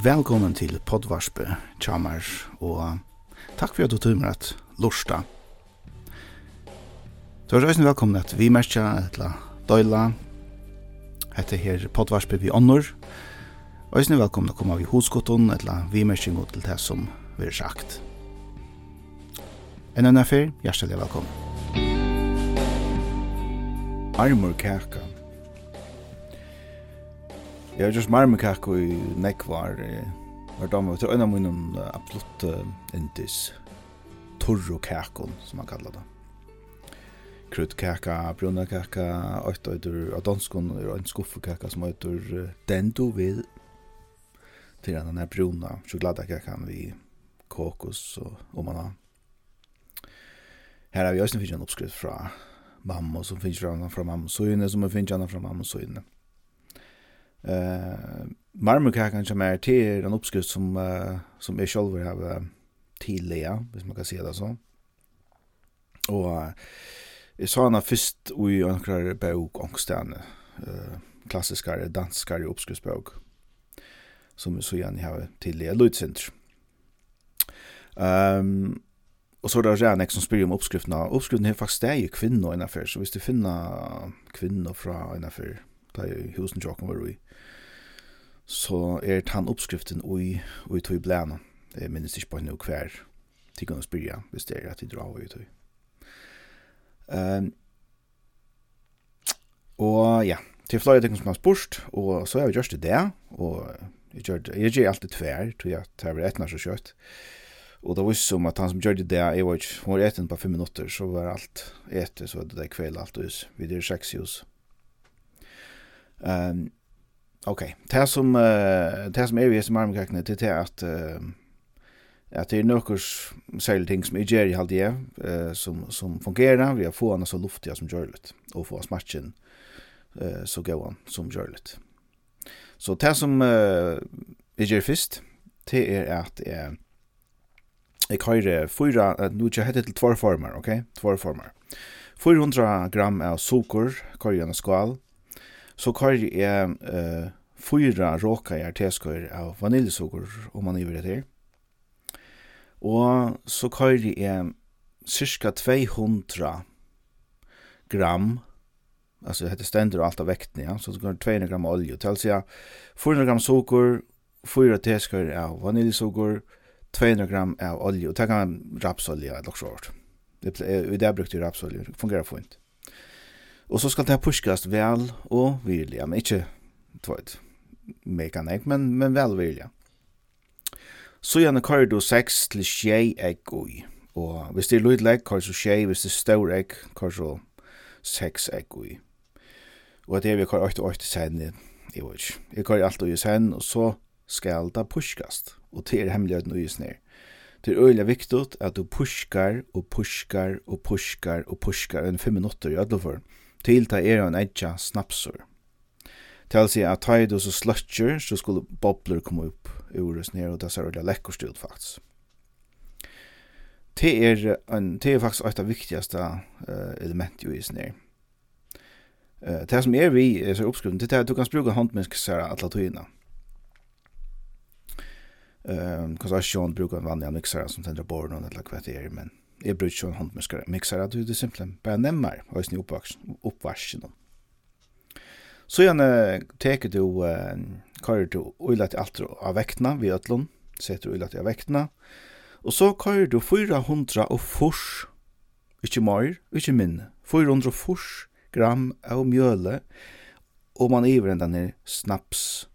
Velkommen til podvarspe, Tjamar, og takk for at du tog med at lorsta. Du er røysen velkommen at vi merkja etla døyla, hette her podvarspe vi ånder. Røysen velkommen at komme av i hoskotton, etla vi merker god til det som vi har sagt. En annen affær, hjertelig velkommen. Armor kaka Jeg har just marmekakk i nekvar var damer til øyne munnen absolutt indis torro kakon som man kallar det kryddkaka, bruna kaka, åtta øyder av danskon og en skuffekaka som den dendo vid til den her bruna sjokoladekakan vi kokos og omana. Her har vi også finnes en oppskrift fra mamma som finnes fra mamma fra mamma søgne som finnes fra mamma Søyne. Eh marmorkakan som är till en uppskrift som uh, som är själva har tillägga, hvis man kan se det så. Och uh, jag sa henne först i en om ångstene, uh, klassiskere, danskere oppskriftsbøk, som så gjerne har tillägga Lutzentr. Um, och så er det redan som spyr om uppskrifterna. Uppskrifterna är faktiskt det er ju kvinnor innanför, så hvis du finner kvinnor från innanför da i husen tjokken var i, så er det han oppskriften ui, ui tog i blæna. Jeg minnes ikke på henne hver tikkene å spyrja, hvis det er at de drar ui tog. Um, og ja, til flere ting som har spurt, og så har vi gjort det det, og jeg gjør, jeg gjør alltid tver, tror jeg, til jeg blir etna så kjøtt. Og det var som at han som gjør det det, jeg var ikke, hun var eten på fem minutter, så var alt etter, så var det der kveld alt hos, Vi er seks hus. Ehm okej, det som det som är vi som armen kan det är att att det är någors särskilt ting som är i halt det eh som som fungerar vi har få han så luftiga som görligt och få smertjen eh så gå han som görligt. Så det som eh, jeg gjør først, det är att eh Jag har fyra, nu er jag til tvær former, okej? Tvær former. 400 gram av socker, en skal, så kører jeg uh, fyra råka i arteskøyr av vaniljesukker om man iver her. Og så kører jeg cirka 200 gram alltså det ständer allt av vekten ja. Så det går 200 gram olja till så 400 gram socker 4 teskor av vaniljsocker 200 gram av olja och ta kan rapsolja eller något sånt det är det brukte rapsolja fungerar fint Og så skal det puskast vel og virlig, men ikke tvøyt mega nek, men, men vel virlig. Så gjerne kører du 6 til 6 egg ui. Og hvis det er lydlegg, kører du 6, hvis det er stor egg, kører du 6 egg ui. Og det er vi kører 8 og 8 sen, jeg vet ikke. Jeg kører alt ui sen, og så skal det puskast. Og til er hemmeligheten ui snir. Det er øyelig viktig at du puskar og puskar og puskar og puskar enn puskar 5 minutter i ødelfor. Ja, til ta er ein edja snapsur. Tal sig at ta du så slutcher så skulle bobler koma upp ur oss ner og det ser det lekkert ut faktisk. Det er, en, det er faktisk et av viktigaste uh, element i isen Eh, Uh, det som er vi er så oppskriven, det er at du kan bruke håndmenneskesära alla tøyina. Um, Kanskje Sean bruker en vanlig mixer som tendrar borden eller hva det er, men jeg bruker ikke en håndmixer, mixer, at det simpelt simpelthen bare nemmer, og jeg oppvarsen. Så gjerne teker du, kører du øyla til alt av vektene, vi øtlån, setter øyla til av vektene, og så kører du 400 og fors, ikke mer, ikke minne, 400 fors gram av mjøle, og man iver den denne snaps,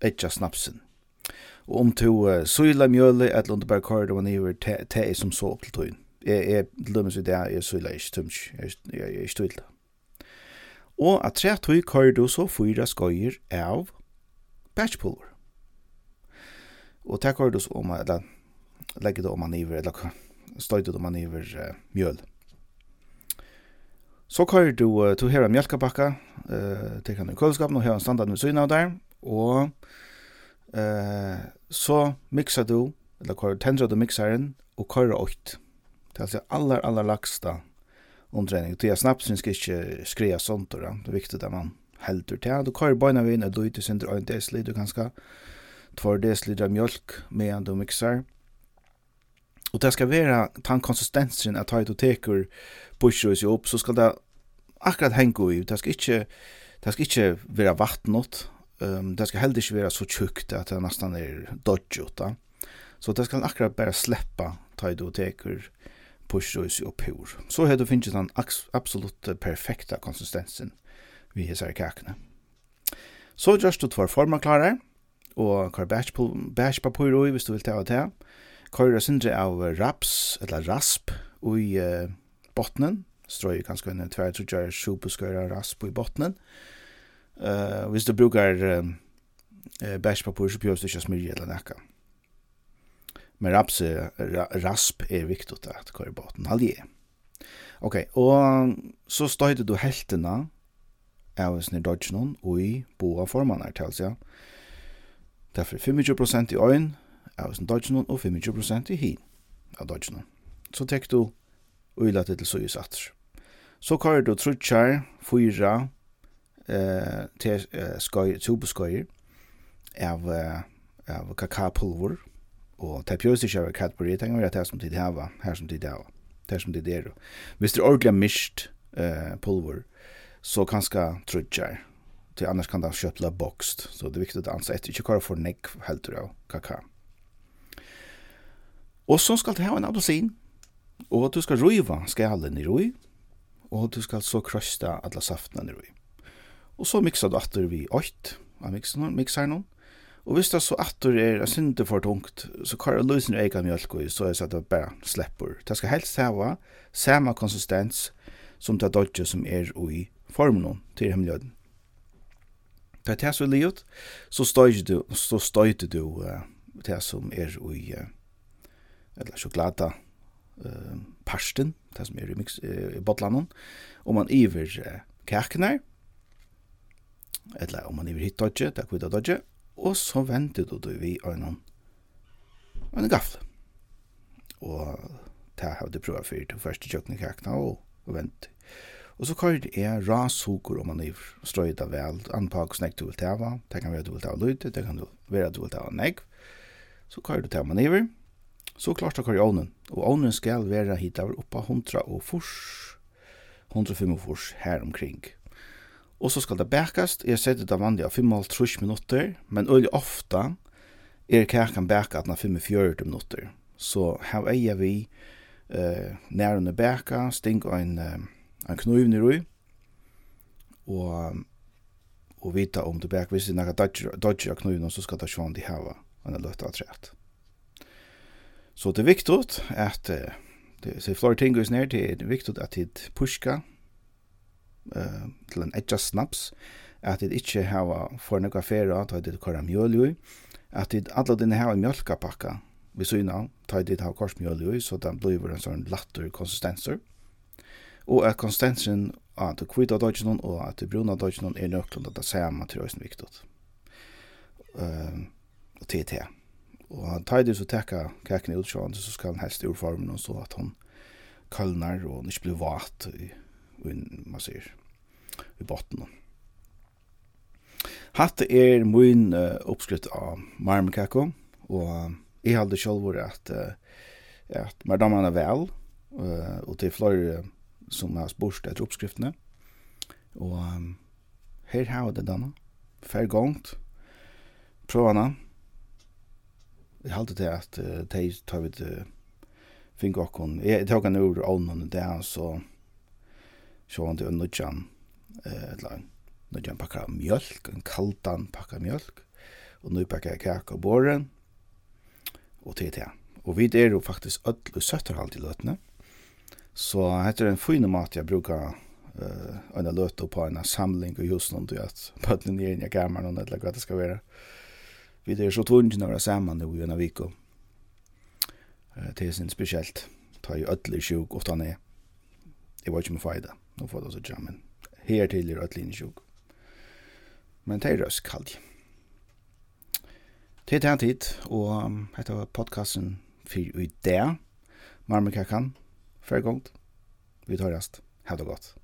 etja snapsen. Og om to uh, søyla mjøle, eller om du bare kører man iver te, er som så opp til tøyen jeg, er lømmes i det, jeg søyler ikke tømt, jeg, er jeg. Og at tre tøy kører du så fyra skøyer av batchpulver. Og det kører du så om, eller legger det om man iver, eller støyt det om man uh, mjøl. Så kører du, uh, du her en mjølkabakka, uh, til kan du kølskapen, og her en standard med syna der, og eh så mixer du, eller kører tendrer du mixeren, og kører åkt. Det er altså aller, aller lagsta omtrening. Det er snapsen skal ikke skrea sånt, det er viktig at man heldur til. Du kører bara vi inn, du ytter sender 1 dl, du kanskje 2 dl av mjölk medan du mixar. Og det skal være tann konsistensen at ta i teker bursjøs jo opp, så skal det akkurat henge i. Det skal ikke, det skal ikke være vattnet, um, det skal heller ikke være så tjukt at det nesten er dodgjot. Da. Så det skal akkurat bare sleppa ta i teker pushruis og pur. Så har du finnet den absolutt perfekta konsistensen vi hesar kakene. Så gjørs du tvar forma klare, og kar bæsjpapur ui hvis du vil ta av det. Kar sindri av raps, eller rasp, ui uh, botnen. Strøy kanskje en tver trutjar sjupuskøyra rasp ui botnen. Uh, hvis du brukar uh, bæsjpapur så bjørs du ikke smyrje eller nekka. Men raps, rasp er viktig at kvar i halje. Ok, og så støyde du heltena av snir dodgenon og i boa formann her tals, ja. Derfor 25% i øyn av snir dodgenon og 25% i hin av dodgenon. Så tek du uila til så i satser. Så kvar du trutjar, fyra, eh, til eh, skøy, tubeskøyer av, av kakapulver, Og det pjøs ikke over Cadbury, det kan det som tid hava, her som tid hava, det som tid er. Hvis det er ordentlig mist eh, pulver, så kanskje trutjar, til annars kan det kjøpla bokst, så det er viktig å ansa etter, ikke kvar for nekk helter av kaka. Og så skal det ha en appelsin, og du skal ruiva skalen i rui, og du skal så krøsta alla saftene i rui. Og så mixar du atter vi 8 av mixaren, mixaren, mixaren, Og hvis det så atter er synder for tungt, så kan det løsne egen mjölk i, så er det at det bare slipper. Det skal helst hava samme konsistens som det dodge som er i formen til hemmeljøden. Det er det som er livet, så støyter du, så støyter du uh, det som er i uh, eller sjokolada uh, parsten, det som er i, mix, uh, i botlanden, og man iver uh, kakene, eller om man iver hit dodge, det er kvitt dodge, og så venter du du vi øynene en gafle. Og det har du prøvd for til første kjøkken i kakna og, og venter. Og så kører jeg rashoker og manøver, strøyda vel, anpak snakk du vil tava, det kan være du vil tava lute, det kan være du vil tava negg. Så kører du tava er, så klart du kører ovnen, og ovnen skal være hit av oppa 100 og fors, 105 furs her omkring. Og så skal det bækast. Jeg setter det vanlig av 5,5 minutter, men øyelig ofta er kakan bæka at 45 minutter. Så her eier vi eh, nærende bæka, sting og en, en kniv nirui, og, og vita om du bæk, hvis det er dodger, dodger av knivene, så skal det sjåan de hava en løtta av trett. Så det er viktig at det, det er flere ting hos nær, det er viktig at det pushka, eh til en etja snaps at det ikkje hava for nokka fera at det kora mjølju at det alla den hava mjölkapakka, vi syna ta det hava korsmjølju så den blir en sånn latter konsistenser, og at konsistensen at det kvita dodgen og at det bruna dodgen er nøklund at det samme til oss viktig. eh og TT og han tar det så tekka kaken ut så skal han helst ur formen og så at han kallnar og han ikke blir vatt i man sier, i botten. Hatt er min uh, oppskritt av marmekako, og uh, jeg halde sjálfur at, uh, at mardaman er vel, uh, og til flere som har spurt etter oppskriftene, og um, her har det denne, fer gongt, prøvene, jeg halde til at uh, de tar vi til, fink okkon, jeg tok han ur ånden der, så så han til nødjan, eller nødjan pakka mjölk, en kaldan pakka mjölk, og nu pakka kaka og båren, og til det. Og vi er jo faktisk ødel og søtterhalt i løtene, så heter det en fin mat jeg brukar uh, en løte på en samling og just noen til at bøtlen er inn i kameran og eller hva det skal være. Vi er så tvungen å er sammen nå i en av Viko. uh, det er sin spesielt. Ta i ødel i sjuk ofte han er. Jeg var ikke med feide nå får det så jammen. Her til er et linjesjuk. Men det er røst kald. Det er tid, og dette var podcasten for i dag. Marmikakan, fergongt. Vi tar rast. Ha det godt.